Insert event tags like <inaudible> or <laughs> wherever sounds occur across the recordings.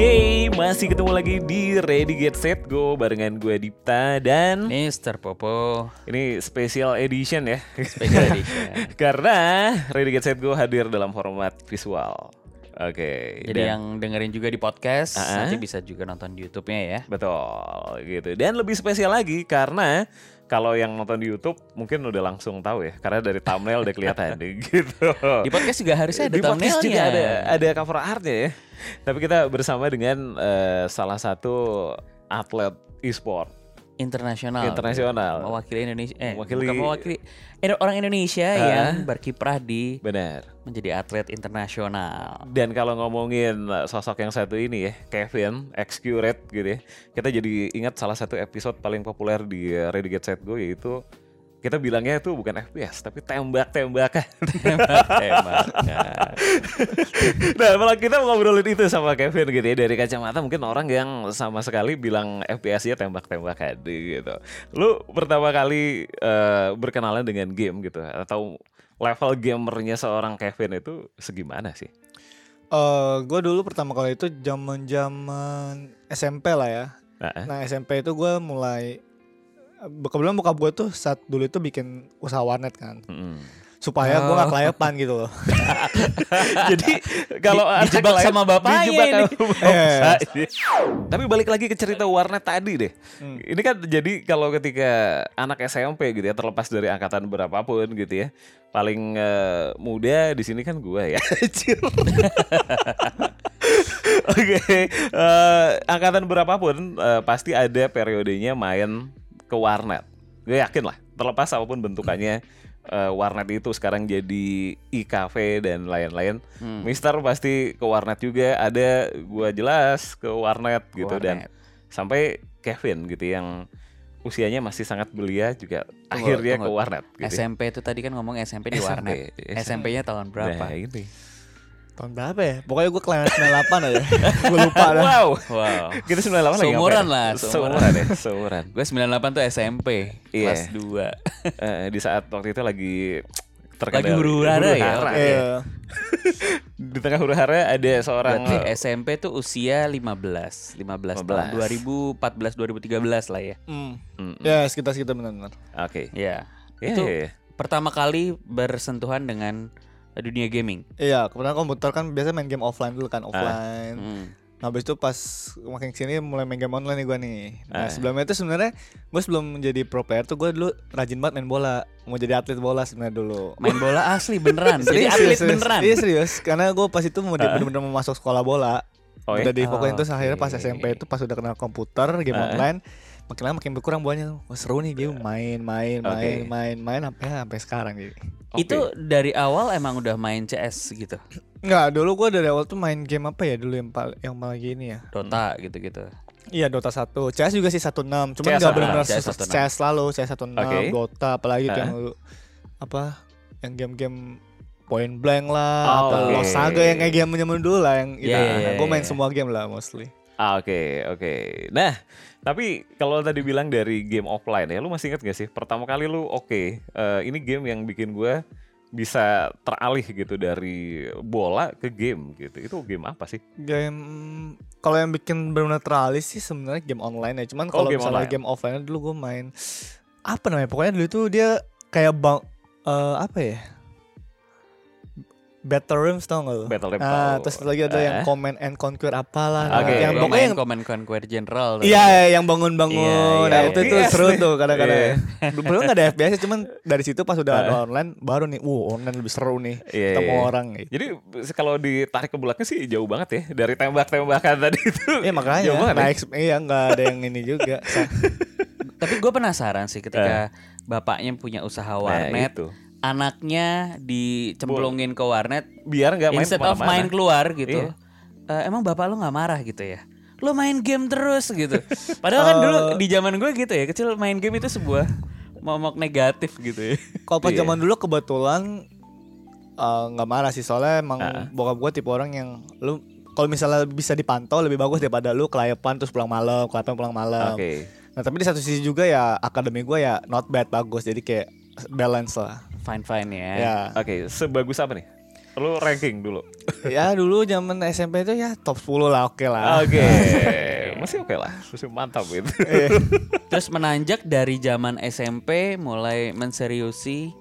Oke, masih ketemu lagi di Ready Get Set Go barengan gue Dipta dan Mister Popo ini special edition ya. Special edition. <laughs> Karena Ready Get Set Go hadir dalam format visual. Oke. Jadi dan- yang dengerin juga di podcast Ah. Nanti bisa juga nonton di YouTube-nya ya Betul gitu. Dan lebih spesial lagi karena kalau yang nonton di YouTube mungkin udah langsung tahu ya karena dari thumbnail udah kelihatan <laughs> gitu. Di podcast juga harusnya ada di podcast thumbnailnya juga ada ada cover artnya ya. Tapi kita bersama dengan eh, salah satu atlet e-sport Internasional Internasional. Mewakili Indonesia Eh Mewakili- bukan mewakili Orang Indonesia Ah. yang berkiprah di benar. Menjadi atlet internasional Dan kalau ngomongin eh, sosok yang satu ini ya, Kevin, ex-curate gitu ya. Kita jadi ingat salah satu episode paling populer di eh, Ready Get Set Go yaitu kita bilangnya itu bukan FPS tapi tembak-tembakan. <laughs> Tembak nah, malah kita mau ngobrolin itu sama Kevin gitu ya dari kacamata mungkin orang yang sama sekali bilang FPS-nya tembak-tembakan gitu. Lu pertama kali eh, berkenalan dengan game gitu atau level gamernya seorang Kevin itu segimana sih? Eh, gue dulu pertama kali itu zaman zaman SMP lah ya. Nah, eh? Nah SMP itu gue mulai kebetulan bokap gue tuh saat dulu itu bikin usaha warnet kan Mm-mm. supaya gue Oh. gak kelayapan gitu loh. <laughs> Jadi kalau dijebak sama bapaknya dijebak ini. bapaknya. Tapi balik lagi ke cerita warnet tadi deh. Hmm. Ini kan jadi kalau ketika anak SMP gitu ya terlepas dari angkatan berapapun gitu ya. Paling eh, muda di sini kan gua ya. <laughs> Oke, eh, angkatan berapapun eh, pasti ada periodenya main ke warnet. Gue yakin lah, terlepas apa pun bentukannya eh, warnet itu sekarang jadi e-cafe dan lain-lain. Hmm. Mister pasti ke warnet juga, ada gua jelas ke warnet gitu dan Warnet. sampai Kevin gitu yang usianya masih sangat belia juga Tunggu, akhirnya tunggu. ke warnet gitu. ya. SMP itu tadi kan ngomong SMP di SMP, warnet SMP. SMP-nya tahun berapa? Nah, ini. Tahun berapa ya? Pokoknya gue kelahiran 98 aja. <laughs> gue lupa dah. Wow. Wow Kita 98 lagi Seumuran lah, Seumuran ya, seumuran. Gue 98 tuh SMP Iya. Kelas 2 <laughs> Eh, di saat waktu itu lagi Lagi huru-hara ya? huru-hara, Iya. Di tengah huru hara ada seorang Berarti SMP tuh usia 15 15 tahun 15. 2014 2013 lah ya Hmm. Mm, mm. Ya sekitar sekitar benar-benar. Oke. Ya Iya, Itu iya, iya. pertama kali bersentuhan dengan dunia gaming Iya, kebetulan komputer kan biasa main game offline dulu kan offline. Hmm. Nah, habis itu pas makin sini mulai main game online nih gue nih. Nah, Ah. sebelumnya itu sebenarnya gue sebelum menjadi pro player tuh gue dulu rajin banget main bola. Mau jadi atlet bola sebenarnya dulu. Main bola asli beneran <laughs> Jadi Serius, atlet serius, beneran Iya serius, karena gue pas itu mau di- bener-bener mau masuk sekolah bola. Oh, ya? udah difokusin terus akhirnya pas. SMP itu pas udah kenal komputer, game Ah. online, makin lama makin berkurang buahnya. Wah seru nih game main, main, Oke. main, main, main sampai sampai sekarang jadi. Oke. Itu dari awal emang udah main CS gitu Enggak, dulu gue dari awal tuh main game apa ya dulu yang yang paling gini ya. Dota gitu-gitu Iya Dota 1 CS juga sih 16 Cuman CS gak 16, benar-benar CS CS, 16. CS selalu CS 16 Oke. Dota apalagi tuh Ah. yang dulu Apa Yang game-game Point blank lah Oh, apa oke. Lost Saga yang kayak game zaman dulu lah yang itu. Iya, iya, iya, gue main iya. semua game lah mostly Ah, Oke, oke. Nah, tapi kalau tadi bilang dari game offline ya, lu masih inget gak sih? Pertama kali lu oke, eh, ini game yang bikin gue bisa teralih gitu dari bola ke game gitu. Itu game apa sih? Game Kalau yang bikin benar-benar teralis sih sebenarnya game online ya Cuman Oh, kalau game misalnya online. game offline dulu gue main Apa namanya Pokoknya dulu tuh dia kayak bang eh, Apa ya Battle Rooms tau gak lu? Battle. Nah, tahu. terus lagi ada yang Eh, Command and Conquer apalah. Oke. Yang Gua pokoknya main yang Command Conquer General. Iya, yang bangun-bangun. Iya, nah, iya, itu iya. tuh Yes seru nih. tuh kadang-kadang. Iya. ya. Belum nggak ada <laughs> FPS cuman dari situ pas udah ada Eh. online baru nih, uh online lebih seru nih. Iya, Ketemu iya. orang gitu. Jadi kalau ditarik ke belakang sih jauh banget ya dari tembak-tembakan tadi <laughs> itu. Iya makanya. Jauh banget Nah, ya? eks- iya nggak ada yang ini juga. <laughs> Tapi gue penasaran sih ketika bapaknya punya usaha Nah, warnet, itu. Anaknya dicemplungin ke warnet Biar nggak main instead of main keluar gitu. Iya. eh, emang bapak lu nggak marah gitu ya? Lu main game terus gitu. <laughs> Padahal kan dulu Eh. di zaman gue gitu ya, kecil main game itu sebuah momok negatif gitu ya. <laughs> Kalau pas Iya. zaman dulu kebetulan eh, nggak marah sih soalnya emang Ah. bokap gue tipe orang yang lu kalau misalnya bisa dipantau lebih bagus daripada lu kelayapan terus pulang malam, kelayapan pulang malam. Oke. Nah tapi di satu sisi juga ya akademi gue ya not bad bagus jadi kayak balance lah. Fine fine ya. Ya. Oke, sebagus apa nih? Lu ranking dulu. <laughs> ya dulu zaman SMP itu ya top 10 lah oke lah. Oke. <laughs> Masih oke lah. Masih mantap gitu. <laughs> Terus menanjak dari zaman SMP mulai menseriusi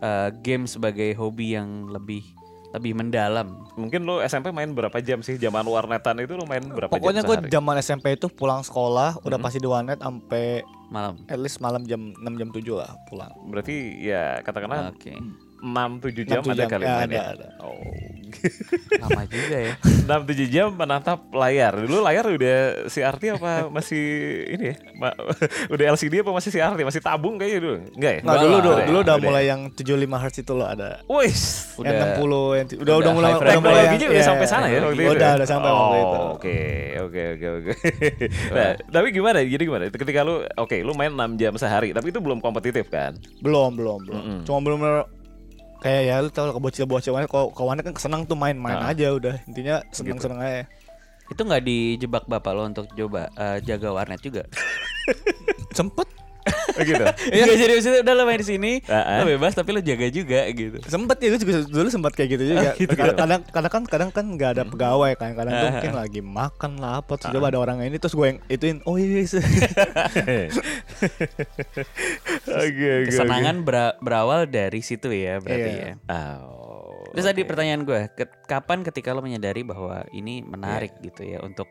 eh, game sebagai hobi yang lebih lebih mendalam. Mungkin lu SMP main berapa jam sih? Zaman warnetan itu lu main berapa Pokoknya jam gue sehari? zaman SMP itu pulang sekolah udah pasti di warnet sampai Malam. at least malam jam 6 jam 7 lah pulang. Berarti ya katakanlah Oke. 6 7 jam 6, 7 ada jam. kali Ya, ada, ada. Oh. <laughs> Lama juga ya. 6 7 jam menatap layar. Dulu layar udah CRT apa masih ini ya? Ma- <laughs> udah LCD apa masih CRT? Masih tabung kayaknya dulu. Enggak ya? Nah dulu dulu, udah ya? dulu udah Udah mulai yang 75 Hz itu loh ada. Wis. Udah- yang 60 yang udah udah udah mulai udah mulai yang udah iya, sampai sana ya waktu itu. Udah ya? udah sampai waktu Oh, itu. Oke, oke, oke, oke. <laughs> Nah, tapi gimana? Jadi gimana? Ketika lu oke, lu main 6 jam sehari, tapi itu belum kompetitif kan? Belum belum belum. Cuma belum kayak ya lu tau lah bocil-bocil kalau kawannya kan senang tuh main-main Ah. aja udah intinya seneng-seneng aja. Itu nggak dijebak bapak lo untuk coba eh, jaga warnet juga? <laughs> Sempet gitu. <laughs> Iya jadi maksudnya udah lo main di sini, lo bebas tapi lo jaga juga gitu. sempet ya gue juga dulu sempat kayak gitu juga. <laughs> gitu. kadang, kadang kadang kan kadang kan nggak ada pegawai kan kadang tuh mungkin lagi makan lah apa terus coba ada orang ini terus gue yang ituin oh iya iya. <laughs> Oke, oke. Kesenangan bera- berawal dari situ ya berarti Iya. ya. Oh. Terus tadi pertanyaan gue, ke- kapan ketika lo menyadari bahwa ini menarik gitu ya untuk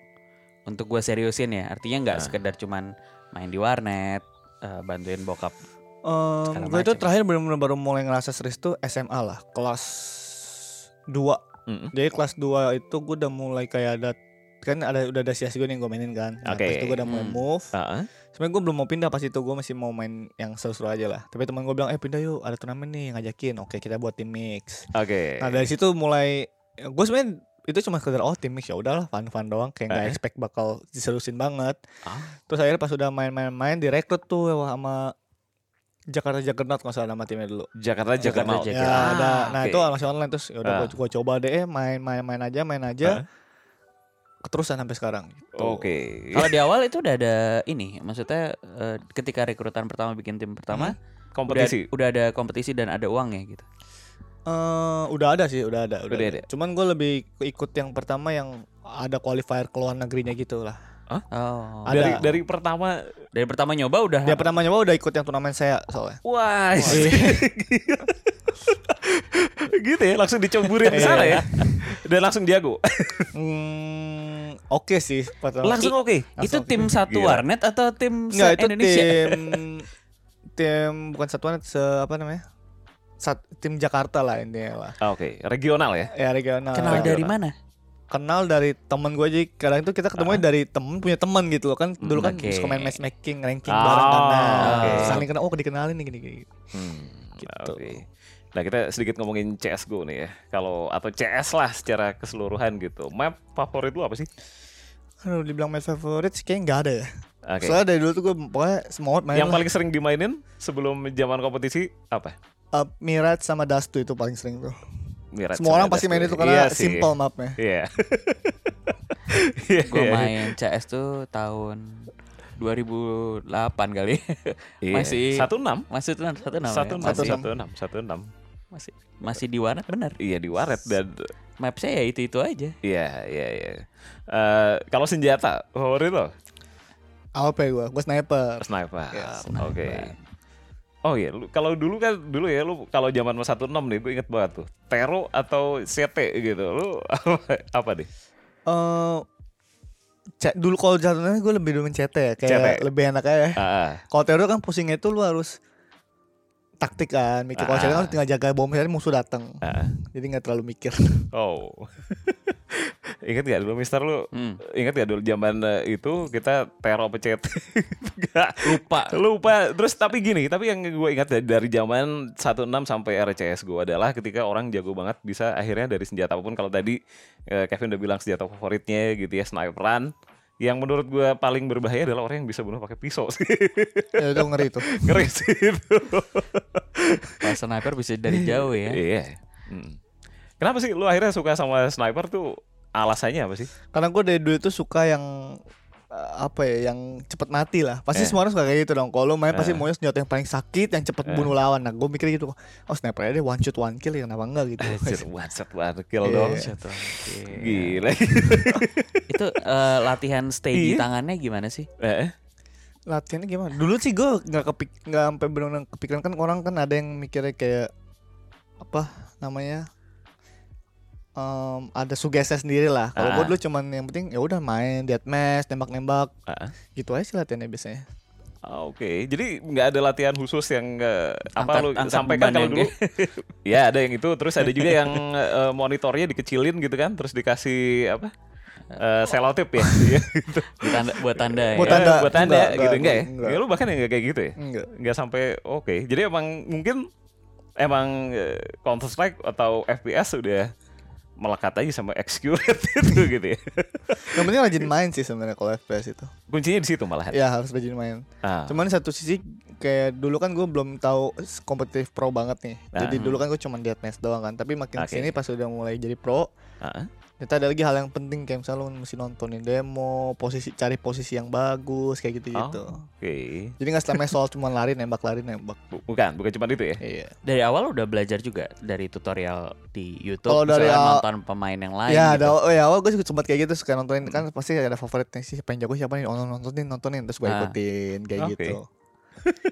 untuk gue seriusin ya? Artinya nggak sekedar cuman main di warnet, eh, bantuin bokap. Segala gue itu terakhir benar-benar baru mulai ngerasa serius tuh SMA lah kelas 2 Mm-mm. Jadi kelas 2 itu gue udah mulai kayak ada kan ada udah ada CSGO nih yang gue mainin kan. Nah, Oke. pas itu gue udah mulai Hmm. move. Ah, Sebenarnya gue belum mau pindah pas itu gue masih mau main yang seru-seru aja lah. Tapi teman gue bilang eh pindah yuk ada turnamen nih ngajakin. Oke kita buat tim mix. Oke. Nah dari situ mulai gue sebenarnya itu cuma sekedar oh tim mix ya udahlah fun-fun doang kayak nggak Eh. expect bakal diserusin banget. Ah. Terus akhirnya pas udah main-main-main direkrut tuh sama Jakarta Juggernaut kalau nggak salah nama timnya dulu. Jakarta Jakarta. Jakarta Ya, Jakarta. ada. Nah, oke. itu masih online terus ya udah Ah. gua, coba deh eh, main main main aja, main aja. Keterusan sampai sekarang gitu. Oke. Kalau di awal itu udah ada ini, maksudnya eh, ketika rekrutan pertama bikin tim pertama, Kompetisi. udah, udah ada kompetisi dan ada uangnya gitu. Eh, udah ada sih, udah ada, udah, Udah ada. ada. Cuman gue lebih ikut yang pertama yang ada qualifier ke luar negerinya gitu lah. Oh. Ada. Dari dari pertama Dari pertama nyoba udah Dia pertama nyoba udah ikut yang turnamen saya soalnya. Wah, <laughs> gitu ya, langsung dicemburin ke sana ya. Dan langsung jago. Hmm, oke sih pertama. langsung oke. itu Langsung. tim satu Gila. warnet atau tim Enggak, itu Indonesia? tim tim bukan satuan se apa namanya? Sat, tim Jakarta lah intinya lah. Ah, Oke, regional ya. Ya regional. Kenal dari mana? kenal dari temen gue aja kadang itu kita ketemunya dari temen punya temen gitu loh kan dulu kan oke. suka main matchmaking ranking Ah, bareng kan nah oke. saling kenal oh dikenalin nih gini gini Hmm, Gitu. oke. Nah kita sedikit ngomongin CSGO nih ya. Kalau atau CS lah secara keseluruhan gitu. Map favorit lu apa sih? Aduh dibilang my favorite sih kayaknya nggak ada ya Oke. soalnya dari dulu tuh gue pokoknya semua main Yang lah. paling sering dimainin sebelum zaman kompetisi apa? Uh, Mirage sama Dust 2 itu paling sering tuh Mirage semua orang pasti main itu karena Iya sih. simple mapnya Iya. <laughs> Iya, Gue iya. main CS tuh tahun 2008 kali. <laughs> Iya. Masih satu enam. masih tuh satu enam. Satu ya? enam. Masih, Satu enam. Satu enam. masih masih di warnet bener. Iya di waret dan Map saya ya itu itu aja. iya iya iya. Eh, kalau senjata favorit lo? AWP gue gue sniper Sniper. Yes, Oke. Oh iya, lu, kalau dulu kan dulu ya lu kalau zaman 16 nih gue inget banget tuh. Tero atau CT gitu. Lu apa, <laughs> apa deh? Eh, C- dulu kalau jatuhnya gue lebih domain CT ya kayak CT. lebih enak aja ah. Kalau teror kan pusingnya itu lu harus taktik kan, mikir kalau Ah. CT kan tinggal jaga bom misalnya musuh datang. ah. Jadi nggak terlalu mikir. Oh. <laughs> ingat gak dulu Mister lu? Hmm. Ingat gak dulu zaman eh, itu kita tero pecet? <laughs> Gak. Lupa. Lupa. Terus tapi gini, tapi yang gue ingat dari, dari zaman 16 sampai RCS gue adalah ketika orang jago banget bisa akhirnya dari senjata apa pun kalau tadi eh, Kevin udah bilang senjata favoritnya gitu ya sniperan. Yang menurut gue paling berbahaya adalah orang yang bisa bunuh pakai pisau sih. <laughs> ya itu ngeri tuh. Ngeri sih itu. Kalau sniper bisa dari jauh ya. Iya. Hmm. Kenapa sih lu akhirnya suka sama sniper tuh alasannya apa sih? Karena gue dari dulu itu suka yang apa ya yang cepet mati lah. Pasti Eh. semua orang suka kayak gitu dong. Kalau main pasti Eh. maunya senjata yang paling sakit yang cepet Eh. bunuh lawan. Nah, gue mikir gitu. Oh, sniper aja deh one shot one kill ya kenapa enggak gitu. Anjir, one shot one kill Iya. dong. Satu. Oke. Gila. <laughs> Itu eh, latihan stay di Iya. tangannya gimana sih? Eh, Latihannya gimana? Dulu sih gue nggak kepik nggak sampai benar-benar kepikiran kan orang kan ada yang mikirnya kayak apa namanya Em, ada sugesti sendiri lah. Kalau gue Ah. dulu cuman yang penting ya udah main deathmatch, nembak-nembak, ah. gitu aja sih latihannya biasanya. Ah, Oke, jadi nggak ada latihan khusus yang eh, apa Angkat- lu angkat sampaikan kalau dulu? <laughs> ya ada yang itu, terus ada juga yang eh, monitornya dikecilin gitu kan, terus dikasih apa? Eh, selotip ya, <laughs> gitu. Buat tanda, buat tanda ya. Buat Eh, tanda. buat tanda Enggak, gitu enggak, enggak ya? enggak. Ya lu bahkan yang kayak gitu ya? Enggak. Nggak sampai oke. Jadi emang mungkin emang Counter Strike atau FPS udah melekat aja sama Excurate <laughs> itu gitu ya. Yang penting rajin main sih sebenarnya kalau FPS itu. Kuncinya di situ malahan. Ya harus rajin main. Ah, Cuman satu sisi kayak dulu kan gue belum tahu kompetitif pro banget nih. Jadi Ah. dulu kan gue cuma deathmatch doang kan. Tapi makin Oke. ke sini pas udah mulai jadi pro, ah, ternyata ada lagi hal yang penting kayak misalnya lu mesti nontonin demo, posisi cari posisi yang bagus kayak gitu gitu. Oh, Oke. Jadi nggak selama soal cuma lari nembak lari nembak. Bu- Bukan, bukan cuma itu ya. Iya. Dari awal udah belajar juga dari tutorial di YouTube. Kalau dari misalnya awal- nonton pemain yang lain. ya gitu. ada oh, ya awal gue sempat kayak gitu suka nontonin kan pasti ada favoritnya sih siapa yang jago siapa nih oh, nontonin nontonin terus gue Ah. ikutin kayak Oke. gitu.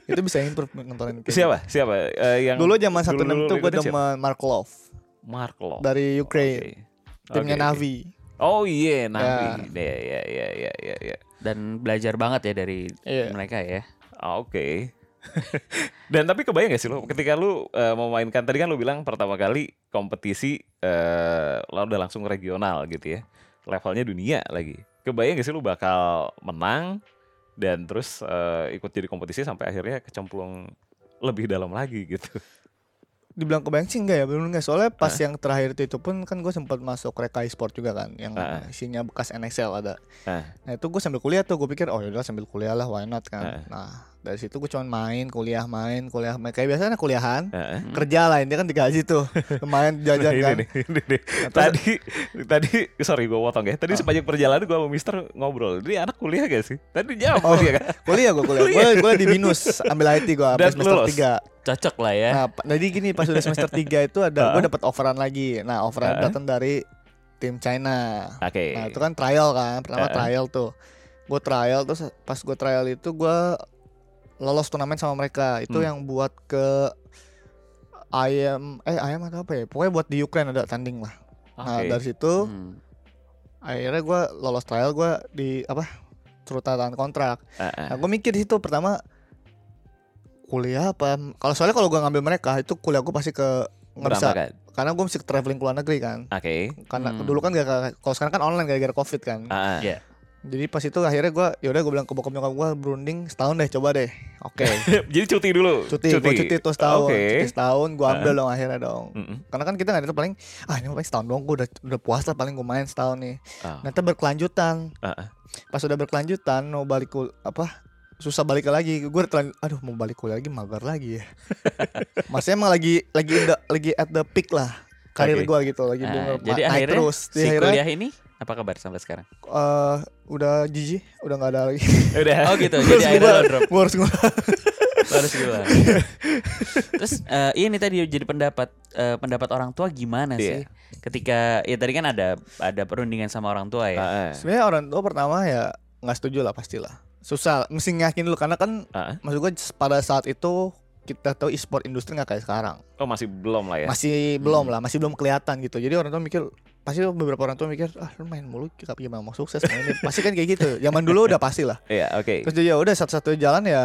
itu bisa improve nontonin kayak Siapa? Siapa? Eh, yang gitu. Dulu zaman satu enam tuh gue demen Mark Love Mark Law. dari Ukraine, Oke. Timnya oke. Navi. Oh iya, Navi. Ya, ya, ya, ya, ya, ya. Dan belajar banget ya dari Iya. mereka ya. Ah, Oke. <laughs> Dan tapi kebayang gak sih lo ketika lu eh, memainkan tadi kan lu bilang pertama kali kompetisi eh lo udah langsung regional gitu ya. Levelnya dunia lagi. Kebayang gak sih lu bakal menang dan terus eh, ikut jadi kompetisi sampai akhirnya kecemplung lebih dalam lagi gitu. <laughs> Dibilang kebayang sih enggak ya, belum enggak. Soalnya pas Ah. yang terakhir itu, itu pun kan gue sempat masuk Reka Sport juga kan, yang Ah. isinya bekas NXL ada. Ah. Nah itu gue sambil kuliah tuh, gue pikir oh yaudah sambil kuliah lah, why not kan. Nah dari situ gue cuman main, kuliah, main, kuliah, main. Kayak biasanya kuliahan, Heeh. kerja lah, ini kan digaji tuh, <laughs> lumayan jajan Ini kan. nih, ini nih. Nah, terus- Tadi tadi sorry gue potong ya. Tadi sepanjang perjalanan gue sama Mister ngobrol. Ini anak kuliah gak sih? Tadi jawab Oh, dia kan. kuliah gue kuliah, gue kuliah di binus, ambil IT gue, sampai semester lulus. 3 Cocok lah ya. Nah, jadi gini pas udah semester 3 itu ada gue dapat offeran lagi. Nah, offeran Ah. datang dari tim China. Oke. Nah, itu kan trial kan. Pertama Ah. trial tuh. Gue trial terus pas gue trial itu gue lolos turnamen sama mereka. Itu Hmm. yang buat ke ayam eh ayam atau apa ya? Pokoknya buat di Ukraine ada tanding lah. Nah, Oke. dari situ Hmm. akhirnya gue lolos trial gue di apa? Tangan kontrak. Ah, ah. Nah, gue mikir di situ pertama kuliah apa? Kalau soalnya kalau gue ngambil mereka itu kuliah gue pasti ke nggak bisa karena gue mesti traveling ke luar negeri kan. Oke. Karena Hmm. dulu kan gak kalau sekarang kan online gara-gara covid kan. Ah, ah. Jadi pas itu akhirnya gue yaudah gue bilang ke bokap nyokap gue berunding setahun deh coba deh. Oke. <laughs> Jadi cuti dulu. cuti, gue cuti tuh setahun. Oke. Cuti setahun gue ambil dong akhirnya dong. Mm-mm. Karena kan kita nggak ada paling ah ini paling setahun doang gue udah udah puasa paling gue main setahun nih. Ah. Nanti berkelanjutan. Ah. Pas udah berkelanjutan mau balik kul apa susah balik lagi gue telan aduh mau balik kuliah lagi mager lagi ya <laughs> maksudnya emang lagi lagi the- lagi at the peak lah karir Oke. gue gitu lagi Nah, bener- jadi naik akhirnya terus si akhirnya kuliah ini apa kabar sampai sekarang? eh, udah jijik udah nggak ada lagi <laughs> Udah. Oh gitu. jadi akhirnya lo drop. gue harus ngulang Lo harus gila. <laughs> Terus eh, ini tadi jadi pendapat eh, pendapat orang tua gimana sih? Iya. Ketika ya tadi kan ada ada perundingan sama orang tua ya. Ah. sebenarnya orang tua pertama ya nggak setuju lah pastilah susah mesti ngakin dulu karena kan ah. maksud gue pada saat itu kita tahu e-sport industri nggak kayak sekarang Oh masih belum lah ya. masih belum lah masih belum kelihatan gitu jadi orang tua mikir pasti beberapa orang tua mikir ah lu main mulu gimana mau sukses mainnya <laughs> pasti kan kayak gitu zaman dulu udah pasti lah Iya, oke. terus dia ya udah satu-satunya jalan ya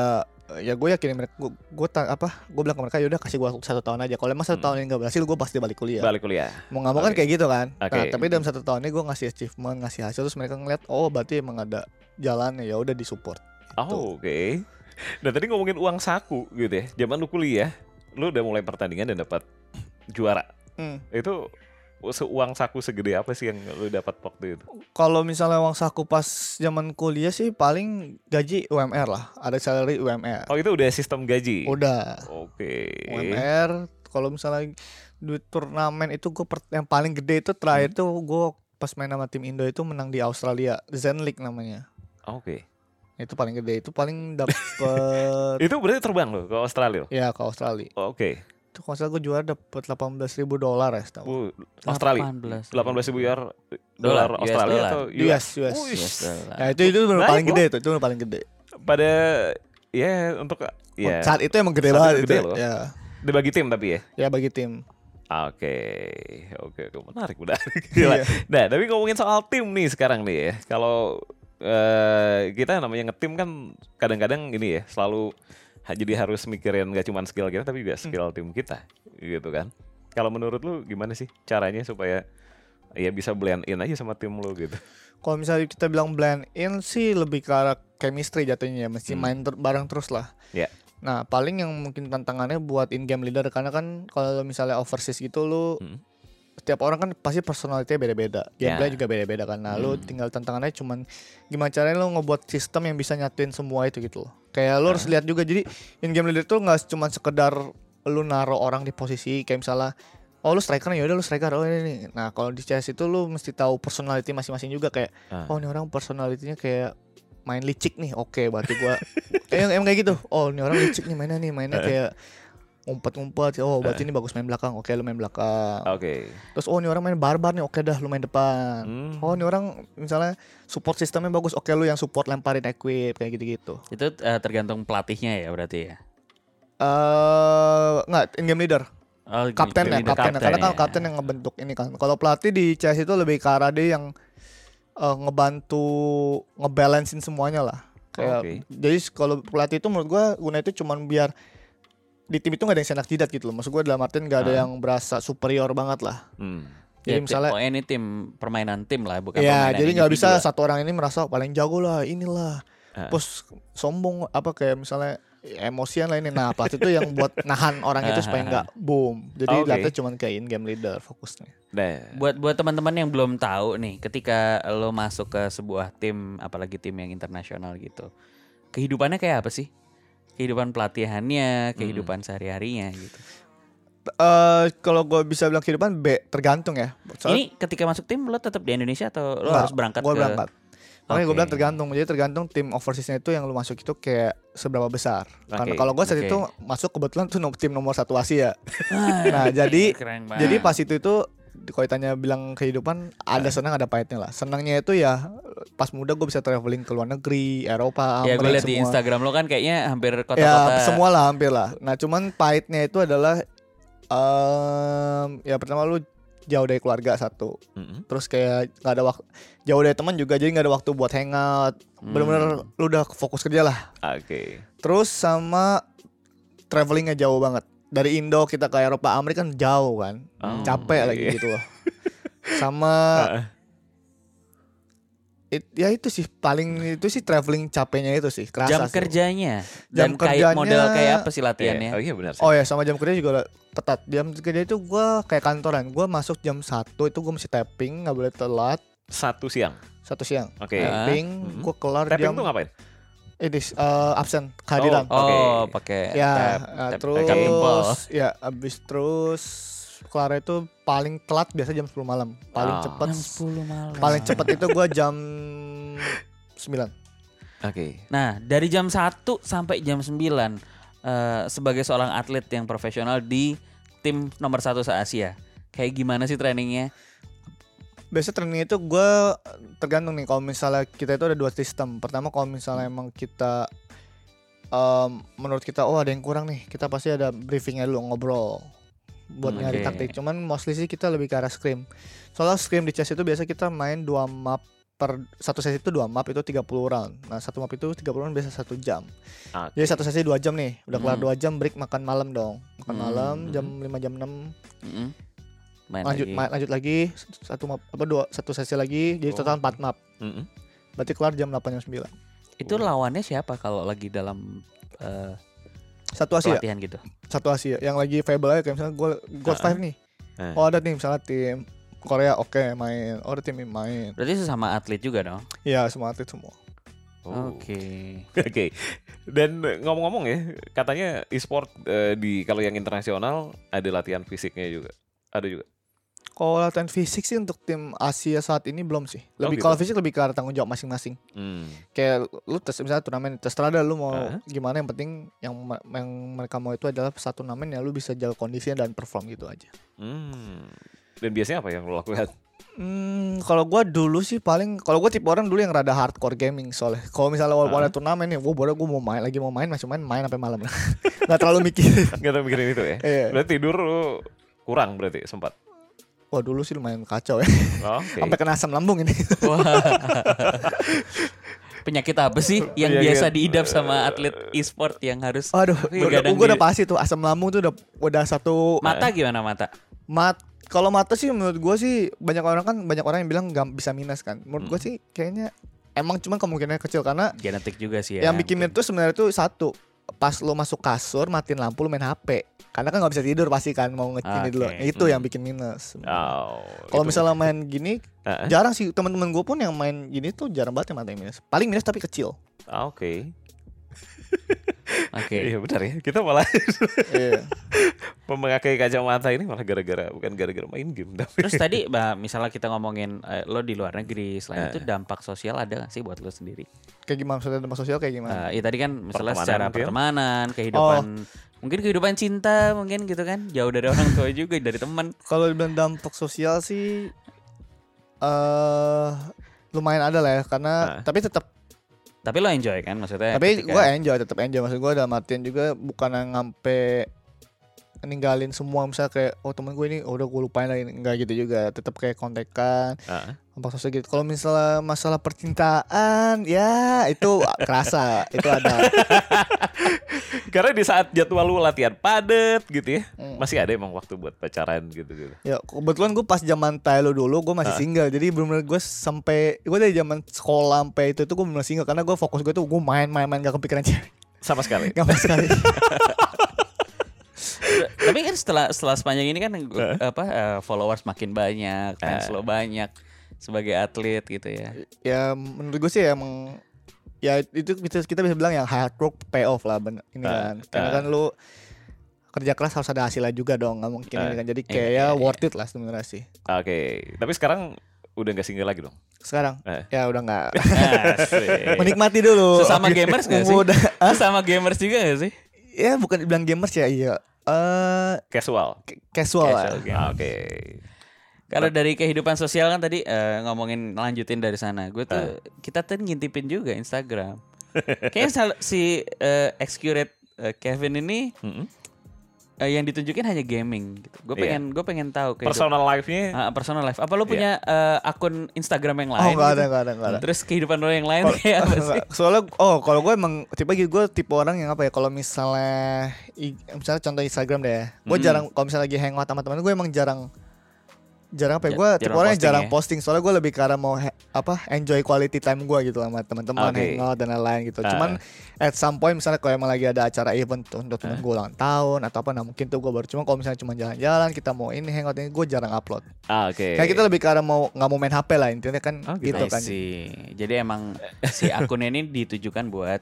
ya gue yakin mereka gue, gue apa gue bilang ke mereka ya udah kasih gue satu tahun aja kalau emang satu Hmm. tahun ini nggak berhasil gue pasti balik kuliah Balik kuliah. mau nggak mau kan Oke. kayak gitu kan nah Oke. tapi dalam satu tahun ini gue ngasih achievement ngasih hasil terus mereka ngeliat oh berarti emang ada jalannya ya udah disupport Oh, oke. Dan tadi ngomongin uang saku gitu ya. Zaman lu kuliah, lu udah mulai pertandingan dan dapat juara. Hmm. Itu seuang saku segede apa sih yang lu dapat waktu itu? kalau misalnya uang saku pas zaman kuliah sih paling gaji UMR lah ada salary UMR Oh, itu udah sistem gaji. udah Oke. UMR kalau misalnya duit turnamen itu gue yang paling gede itu terakhir Hmm. tuh gue pas main sama tim Indo itu menang di Australia Zen League namanya Oke. Itu paling gede. Itu paling dapet <laughs> Itu berarti terbang lo ke Australia. ya ke Australia. Oke. Itu kalau nggak salah gue juara dapet 18 ribu dolar ya setahu. Uh, Australia. 18. 18 ribu dolar Dolar, US Australia dollar. atau US, US. US dollar. Ya itu itu bener Baik, paling gede itu, itu paling gede. pada ya untuk ya Saat itu emang gede Saat banget itu itu. gede loh. Ya, dibagi tim tapi ya. ya bagi tim. Oke, oke, oke, menarik, menarik. <laughs> Gila. Iya. Nah, tapi ngomongin soal tim nih sekarang nih ya. Kalau eh, kita namanya ngetim kan kadang-kadang ini ya selalu jadi harus mikirin gak cuma skill kita tapi juga skill tim kita, gitu kan. Kalau menurut lu gimana sih caranya supaya ya bisa blend in aja sama tim lu gitu? Kalau misalnya kita bilang blend in sih lebih ke arah chemistry jatuhnya ya, mesti Hmm. main ter- bareng terus lah. Ya. Nah, paling yang mungkin tantangannya buat in game leader karena kan kalau misalnya overseas gitu lu Hmm. Setiap orang kan pasti personality beda-beda. Ya. Gameplay juga beda-beda kan. Nah, lu Hmm. tinggal tantangannya cuman gimana caranya lu ngebuat sistem yang bisa nyatuin semua itu gitu loh. Kayak lu harus lihat juga jadi in game leader tuh nggak cuma sekedar lu naruh orang di posisi kayak misalnya Oh lu striker nih, yaudah lu striker, oh ini nih Nah kalau di CS itu lu mesti tahu personality masing-masing juga Kayak, Ah. oh ini orang personalitinya kayak main licik nih, oke berarti gua <laughs> Kayak emang kayak gitu, oh ini orang licik nih mainnya nih, mainnya kayak ngumpet-ngumpet Oh berarti ini bagus main belakang, oke lu main belakang. Oke. Terus oh ini orang main barbar nih, oke dah lu main depan. Hmm. Oh ini orang misalnya support sistemnya bagus, oke lu yang support lemparin equip kayak gitu-gitu. Itu eh, tergantung pelatihnya ya berarti ya. Eh nggak in game leader. Oh, kapten ya kapten, karena kan ya. kapten yang ngebentuk ini kan. Kalau pelatih di CS itu lebih ke arah dia yang eh, ngebantu ngebalancein semuanya lah. Kayak Oke. jadi kalau pelatih itu menurut gua guna itu cuman biar di tim itu nggak ada yang sendak jidat gitu loh maksud gua dalam artian nggak ada Ah. yang berasa superior banget lah Hmm. jadi Ya, misalnya pokoknya ini tim permainan tim lah bukan ya permainan jadi nggak bisa individu. satu orang ini merasa paling jago lah inilah Ah. terus sombong apa kayak misalnya emosian lah ini nah pelatih itu yang buat <laughs> nahan orang itu supaya nggak boom jadi Oke. lihatnya cuman kayak in game leader fokusnya Nah, Buat buat teman-teman yang belum tahu nih, ketika lo masuk ke sebuah tim, apalagi tim yang internasional gitu, kehidupannya kayak apa sih? Kehidupan Hmm. pelatihannya, kehidupan sehari-harinya gitu. Eh kalau gue bisa bilang kehidupan B tergantung ya. Soalnya Ini ketika masuk tim lo tetap di Indonesia atau lo Enggak, harus berangkat gue ke? berangkat. Makanya gue bilang tergantung. Jadi tergantung tim overseasnya itu yang lu masuk itu kayak seberapa besar. Karena Oke, kalau gue saat oke. itu masuk kebetulan tuh tim nomor satu Asia. Ah, Nah jadi jadi pas itu itu kalau ditanya bilang kehidupan ada Nah. senang ada pahitnya lah. Senangnya itu ya pas muda gue bisa traveling ke luar negeri, Eropa, ya gue Amerika lihat di semua. Instagram lo kan kayaknya hampir Ya kota-kota. semua lah hampir lah. Nah cuman pahitnya itu adalah em ya pertama lu jauh dari keluarga satu. mm-mm. terus kayak nggak ada waktu jauh dari teman juga jadi nggak ada waktu buat hangout Hmm. bener-bener lu udah fokus kerja lah oke. terus sama travelingnya jauh banget dari Indo kita ke Eropa Amerika kan jauh kan Oh, capek iya. lagi gitu loh <laughs> sama Ah, it- ya itu sih paling itu sih traveling capeknya itu sih kerasa Jam sih. kerjanya Jam dan kayak kerjanya- model kayak apa sih iya. latihannya? Oh iya benar. sih. Oh ya sama jam kerja juga ketat jam kerja itu gua kayak kantoran gua masuk jam satu itu gua mesti tapping nggak boleh telat Satu siang. satu siang Oke. Ah. tapping Mhm. gua kelar Tapping jam tuh ngapain? Ini eh, absen kehadiran Oh, Oke. Oh, pakai ya tap, eh, tap, terus jempol. ya abis terus kelar itu paling telat biasa jam 10 malam paling cepet Jam 10 malam. paling cepet itu gua jam 9 Oke. Nah, dari jam 1 sampai jam 9 eh, sebagai seorang atlet yang profesional di tim nomor satu se-Asia. Kayak gimana sih trainingnya? Biasa training itu gua tergantung nih kalau misalnya kita itu ada dua sistem pertama kalau misalnya emang kita em, menurut kita oh ada yang kurang nih kita pasti ada briefingnya dulu ngobrol buat Hmm, nyari taktik cuman mostly sih kita lebih ke arah scrim soalnya scrim di chess itu biasa kita main dua map per satu sesi itu dua map itu 30 round nah satu map itu 30 round biasa satu jam Oke. jadi satu sesi dua jam nih udah kelar Hmm. dua jam break makan malam dong makan Hmm. malam jam 5 jam 6 Mm-mm. Main lanjut lagi. ma- lanjut lagi satu map apa dua satu sesi lagi jadi Oh. total 4 map Mm-mm. berarti kelar jam 8 jam 9 Itu lawannya siapa kalau lagi dalam eh, satu Asia pelatihan gitu? satu Asia yang lagi viable aja kayak misalnya gue God. 5 nih Ah. oh ada nih misalnya tim Korea oke main oh ada tim ini main Berarti sesama atlet juga dong. ya semua atlet semua Oh. Oke. <laughs> Oke. Dan ngomong-ngomong ya, katanya e-sport eh, di kalau yang internasional ada latihan fisiknya juga. Ada juga. Kalau latihan fisik sih untuk tim Asia saat ini belum sih. Lebih gitu. kalau fisik lebih ke arah tanggung jawab masing-masing. Hmm. Kayak lu tes misalnya turnamen terserah dah lu mau Hah? gimana yang penting yang yang mereka mau itu adalah satu turnamen yang lu bisa jaga kondisinya dan perform gitu aja. Hmm. Dan biasanya apa yang lo lakukan? Hmm, kalau gua dulu sih paling kalau gua tipe orang dulu yang rada hardcore gaming soalnya. Kalau misalnya walaupun ada turnamen nih, gua baru gua mau main lagi mau main masih main main sampai malam. <laughs> Nggak terlalu mikir. Gak tau mikirin itu ya? Iya. Berarti tidur lu kurang berarti sempat. Wah dulu sih lumayan kacau ya. Oh, <laughs> Oke. Sampai kena asam lambung ini. Wah. <laughs> Penyakit apa sih yang Penyakit, biasa diidap sama atlet e-sport yang harus Aduh, gua, udah, Begadang gua udah pasti tuh asam lambung tuh udah udah satu mata gimana mata? mat kalau mata sih menurut gua sih banyak orang kan banyak orang yang bilang nggak bisa minus kan. Menurut gua sih kayaknya emang cuman kemungkinannya kecil karena Genetik juga sih ya. yang bikin minus tuh sebenarnya tuh satu pas lo masuk kasur matiin lampu lo main HP karena kan nggak bisa tidur pasti kan mau ngecini dulu. Oke. itu Hmm. yang bikin minus. Oh, kalau misalnya main gini <laughs> jarang sih. Teman-teman gue pun yang main gini tuh jarang banget yang mata minus. Paling minus tapi kecil. Ah, Oke. <laughs> Oke. Iya benar ya. Kita malah <laughs> Iya. <laughs> memakai kacamata ini malah gara-gara bukan gara-gara main game. Tapi Terus tadi bah, misalnya kita ngomongin eh, lo di luar negeri, selain Eh. itu dampak sosial ada gak sih buat lo sendiri? kayak gimana maksudnya dampak sosial kayak gimana Eh, ya tadi kan misalnya Pertemanan secara mungkin. pertemanan, kehidupan, mungkin kehidupan cinta mungkin gitu kan, jauh dari orang tua juga dari teman. kalau dibilang dampak sosial sih eh lumayan ada lah ya karena Ah. tapi tetap Tapi lo enjoy kan maksudnya? tapi ketika- gue enjoy tetap enjoy maksud gue dalam artian juga bukan yang ngampe ninggalin semua misalnya kayak oh temen gue ini oh, udah gue lupain lagi enggak gitu juga tetap kayak kontekan Ah. dampak sosial gitu kalau misalnya masalah percintaan ya itu kerasa <laughs> itu ada <laughs> Karena di saat jadwal lu latihan padet gitu ya, Hmm. masih ada emang waktu buat pacaran gitu gitu. ya kebetulan gue pas zaman Thailand dulu gue masih Ah. single jadi bener-bener gue sampai gue dari zaman sekolah sampai itu tuh gue bener single karena gue fokus gue tuh gue main-main-main gak kepikiran cewek Sama sekali. <laughs> sama sekali Tapi kan setelah setelah sepanjang ini kan apa eh, followers makin banyak, fans Eh. lo banyak sebagai atlet gitu ya. ya menurut gue sih emang ya itu kita, kita bisa bilang yang hard work pay off lah bener ini kan karena ah. kan lu kerja keras harus ada hasilnya juga dong nggak mungkin ini kan jadi iya, kayak iya, ya iya. worth it lah sebenarnya sih Oke. Tapi sekarang udah nggak single lagi dong. sekarang Eh. ya udah nggak <laughs> menikmati dulu Sesama gamers gak sih? Udah. Sesama gamers juga gak sih? ya bukan dibilang gamers ya iya eh Casual. ca- casual, Casual. Ah, Oke. Kalau dari kehidupan sosial kan tadi eh, ngomongin lanjutin dari sana. Gue tuh kita tuh ngintipin juga Instagram. Kayaknya si eh, Excurate eh, Kevin ini Mm-mm. Eh, yang ditunjukin hanya gaming gitu. Gue Iya. pengen gue pengen tahu kehidup- Personal life-nya Ah, personal life. Apa lo punya eh, akun Instagram yang oh lain? nggak ada gitu? nggak ada nggak ada Terus kehidupan lo yang lain kayak apa sih? Soalnya oh kalau gue emang tipe gitu gue tipe orang yang apa ya kalau misalnya misalnya contoh Instagram deh, ya, gue Hmm. jarang kalau misalnya lagi hangout sama teman gue emang jarang jarang apa ya gue tipe jarang orang yang posting jarang ya? posting soalnya gue lebih karena mau apa enjoy quality time gue gitu sama teman-teman Oke. hangout dan lain-lain gitu Ah. cuman at some point misalnya kalau emang lagi ada acara event tuh untuk temen Ah. gue ulang tahun atau apa nah mungkin tuh gue baru cuma kalau misalnya cuma jalan-jalan kita mau ini hangout ini gue jarang upload Ah, Oke. kayak kita lebih karena mau nggak mau main HP lah intinya kan Oh, gitu. gitu kan see. Jadi emang si akunnya ini ditujukan buat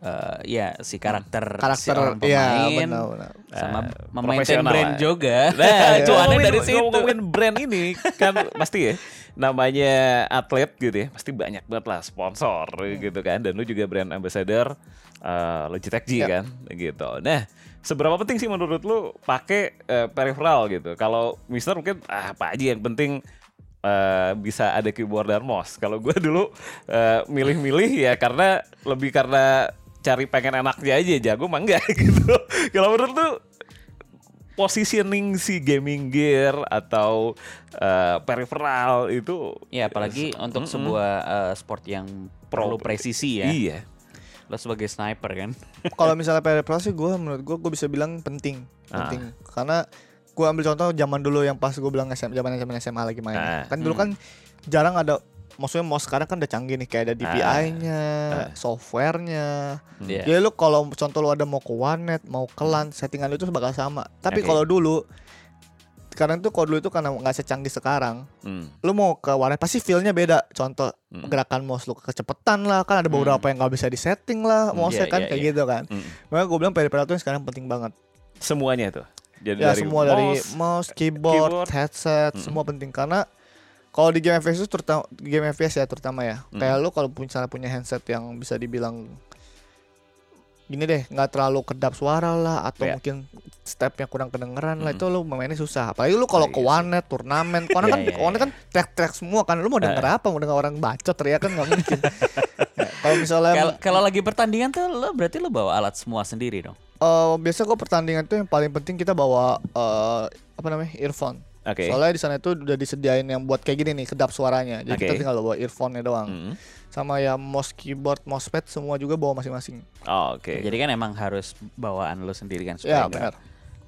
eh, ya si karakter, si karakter orang iya pemain benar-benar sama Eh, memaintain profesional brand lah. juga. Nah, <laughs> Cuannya dari situ. Ngomongin brand ini kan pasti ya namanya atlet gitu ya pasti banyak banget lah sponsor gitu kan dan lu juga brand ambassador uh, Logitech G Ya. kan gitu. Nah seberapa penting sih menurut lu pakai eh, peripheral gitu? Kalau Mister mungkin ah apa aja yang penting eh, bisa ada keyboard dan mouse. Kalau gue dulu eh, milih-milih ya karena lebih karena cari pengen enaknya aja jago mah enggak <laughs> gitu. Kalau menurut lu positioning si gaming gear atau eh, peripheral itu Ya apalagi untuk Mm-mm. sebuah eh, sport yang perlu presisi ya. Iya. Lo sebagai sniper kan. <laughs> kalau misalnya peripheral sih gue menurut gue gue bisa bilang penting Ah. penting karena gue ambil contoh zaman dulu yang pas gue bilang SM zaman zaman SMA lagi main Ah. kan dulu kan jarang ada maksudnya mau sekarang kan udah canggih nih kayak ada DPI-nya Ah. softwarenya Iya. jadi lu kalau contoh lu ada mau ke warnet mau ke LAN settingan lu itu bakal sama tapi Oke. kalau dulu sekarang tuh kalau dulu itu karena nggak secanggih sekarang Hmm. lu mau ke warnet pasti feelnya beda contoh Hmm. gerakan mouse lu kecepatan lah kan ada beberapa yang nggak bisa disetting lah Hmm, mouse iya, kan iya, kayak iya. gitu kan Hmm. makanya gue bilang peripheral tuh yang sekarang penting banget Semuanya tuh. Jadi Ya dari semua dari mouse, mouse, keyboard, keyboard. headset, Mm-mm. semua penting karena kalau di game FPS itu terutama game FPS ya terutama ya. Mm. Kayak lu kalau misalnya punya handset yang bisa dibilang gini deh, nggak terlalu kedap suara lah atau Iya. mungkin stepnya kurang kedengeran lah Mm-mm. itu lu mainnya susah. Apalagi lu kalau Iya ke sih. warnet, turnamen, karena kan Iya, iya, warnet kan track-track semua kan. Lu mau denger apa? Mau denger orang bacot teriak kan nggak mungkin. Ya, <laughs> kalau misalnya Kalau lagi pertandingan tuh lo berarti lo bawa alat semua sendiri dong. eh, biasa gua pertandingan tuh yang paling penting kita bawa eh, apa namanya earphone. Oke. Soalnya di sana itu udah disediain yang buat kayak gini nih, kedap suaranya. Jadi kita Oke. tinggal bawa earphone-nya doang. Mm. Sama ya mouse, keyboard, mousepad semua juga bawa masing-masing. Oh, Oke. Jadi kan emang harus bawaan lo sendiri kan supaya Ya, benar.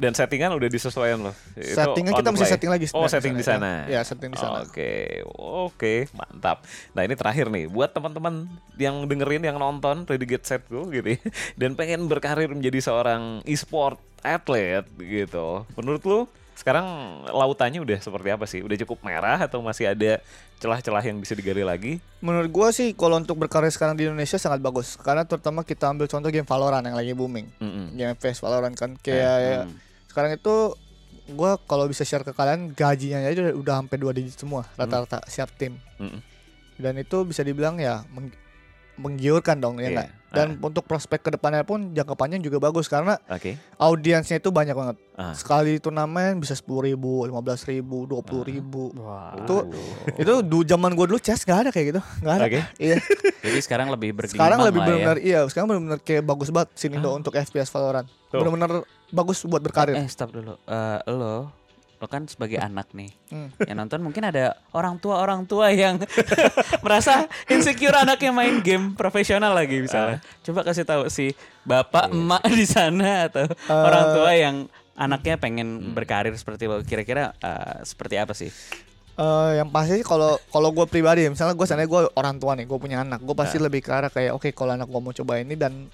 Dan settingan udah disesuaikan loh. On kita mesti setting lagi. Oh, setting di sana. Ya, setting di sana. Oke, oke, mantap. Nah ini terakhir nih, buat teman-teman yang dengerin, yang nonton Ready Get Set Go gitu ya, <laughs> dan pengen berkarir menjadi seorang e-sport atlet gitu. Menurut lu sekarang lautannya udah seperti apa sih? Udah cukup merah atau masih ada celah-celah yang bisa digali lagi? Menurut gua sih kalau untuk berkarya sekarang di Indonesia sangat bagus. Karena terutama kita ambil contoh game Valorant yang lagi booming. Mm-mm. Game FPS Valorant kan kayak ya, Hmm. sekarang itu gua kalau bisa share ke kalian gajinya aja udah, udah sampai dua digit semua rata-rata siap tim. Mm-mm. Dan itu bisa dibilang ya menggiurkan dong ya Iya. nggak? Dan untuk prospek ke depannya pun jangka panjang juga bagus karena Oke. audiensnya itu banyak banget. Ah. Sekali turnamen bisa sepuluh ribu, lima belas ribu, dua puluh ribu. Wah. Itu itu du zaman gue dulu chess nggak ada kayak gitu, nggak ada. Oke. Iya. <laughs> Jadi sekarang lebih bergelimbang sekarang lebih ya. benar iya. Sekarang benar-benar kayak bagus banget Sinindo untuk FPS Valorant. Benar-benar bagus buat berkarir. Eh stop dulu. Eh, lo lo kan sebagai <laughs> anak nih Hmm. yang nonton mungkin ada orang tua orang tua yang <laughs> merasa insecure anaknya main game profesional lagi misalnya. Coba kasih tahu si bapak emak di sana atau orang tua yang anaknya pengen berkarir seperti lo kira-kira eh, seperti apa sih? Eh, yang pasti sih kalau kalau gue pribadi misalnya gue sana gue orang tua nih gue punya anak gue pasti lebih ke arah kayak oke kalau anak gue mau coba ini dan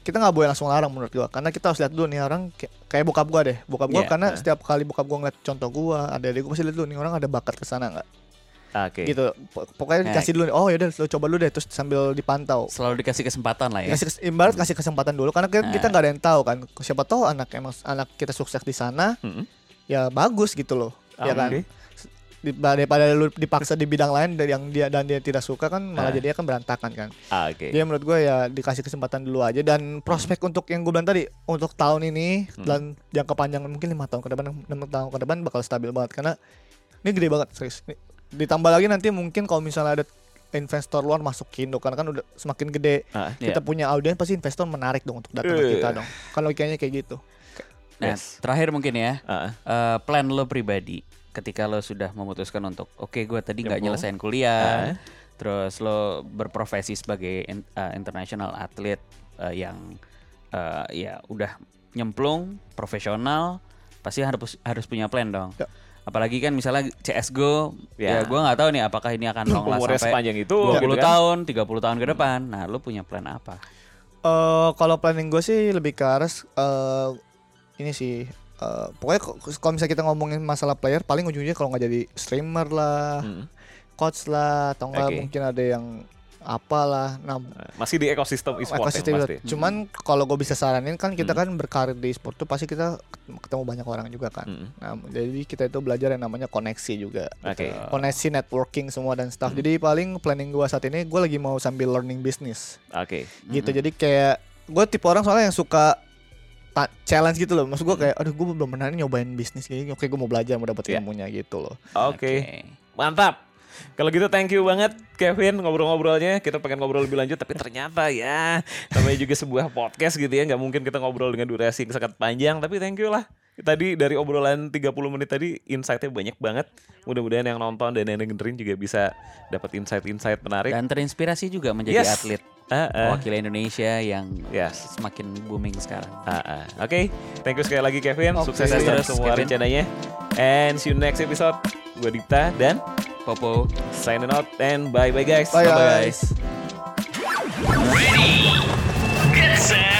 kita nggak boleh langsung larang menurut gue karena kita harus lihat dulu nih orang kayak, bokap gue deh bokap gue Iya, karena nah. setiap kali bokap gue ngeliat contoh gue ada adik gue pasti lihat dulu nih orang ada bakat ke sana nggak Oke. gitu Pok- pokoknya Nah. dikasih dulu nih, oh yaudah lo coba dulu deh terus sambil dipantau Selalu dikasih kesempatan lah ya. kasih kes- ibarat kasih kesempatan dulu karena kita, kita Nah. nggak ada yang tahu kan siapa tahu anak emang anak kita sukses di sana Mm-mm. ya bagus gitu loh ya Ah, kan. Daripada lu dipaksa di bidang lain dari yang dia dan dia tidak suka kan malah Ah. jadinya kan berantakan kan Ah, Oke. jadi menurut gue ya dikasih kesempatan dulu aja dan prospek untuk yang gue bilang tadi untuk tahun ini Hmm. dan jangka panjang mungkin lima tahun ke depan enam tahun ke depan bakal stabil banget karena ini gede banget serius Ini- ditambah lagi nanti mungkin kalau misalnya ada investor luar masuk ke Indo karena kan udah semakin gede Ah, kita Iya. punya audiens pasti investor menarik dong untuk datang ke Eh. kita dong kalau kayaknya kayak gitu Nah, Yes. terakhir mungkin ya. ah, eh, plan lo pribadi ketika lo sudah memutuskan untuk oke gue tadi nggak Nyemplung. nyelesain kuliah, Ah. terus lo berprofesi sebagai in- eh, international atlet eh, yang eh, ya udah nyemplung profesional, pasti harus harus punya plan dong. Ya. Apalagi kan misalnya CS:GO, Ya. ya, gue nggak tahu nih apakah ini akan long last sampai sepanjang itu 20 gitu kan. tahun, 30 tahun ke depan. Nah, lo punya plan apa? Eh kalau planning gue sih lebih ke arah eh, ini sih eh, pokoknya kalau misalnya kita ngomongin masalah player paling ujungnya kalau nggak jadi streamer lah, Mm. coach lah, atau enggak Oke. mungkin ada yang apalah. Nah, Masih di ekosistem e-sport ekosistem pasti. Cuman kalau gue bisa saranin kan kita Hmm. kan berkarir di sport tuh pasti kita ketemu banyak orang juga kan. Mm. Nah, jadi kita itu belajar yang namanya koneksi juga. Oke. Koneksi networking semua dan stuff. Jadi paling planning gua saat ini gue lagi mau sambil learning business. Oke. gitu jadi kayak gue tipe orang soalnya yang suka challenge gitu loh maksud gue kayak aduh gue belum pernah nih nyobain bisnis gini oke gue mau belajar mau dapat Iya. ilmunya gitu loh Oke. Mantap. Kalau gitu thank you banget Kevin ngobrol-ngobrolnya. Kita pengen ngobrol lebih lanjut tapi ternyata ya namanya juga sebuah podcast gitu ya. nggak mungkin kita ngobrol dengan durasi yang sangat panjang tapi thank you lah. Tadi dari obrolan 30 menit tadi insight-nya banyak banget. Mudah-mudahan yang nonton dan yang dengerin juga bisa dapat insight-insight menarik. Dan terinspirasi juga menjadi Yes. atlet Ah, ah. wakil Indonesia yang Yes. semakin booming sekarang. Ah, ah. Oke, thank you sekali lagi Kevin. Oke. Sukses terus Yes, semua Kevin. rencananya. And see you next episode. Gue Dipta dan Popo. signing out and bye bye guys. bye Bye-bye, guys guys. Ready, get set.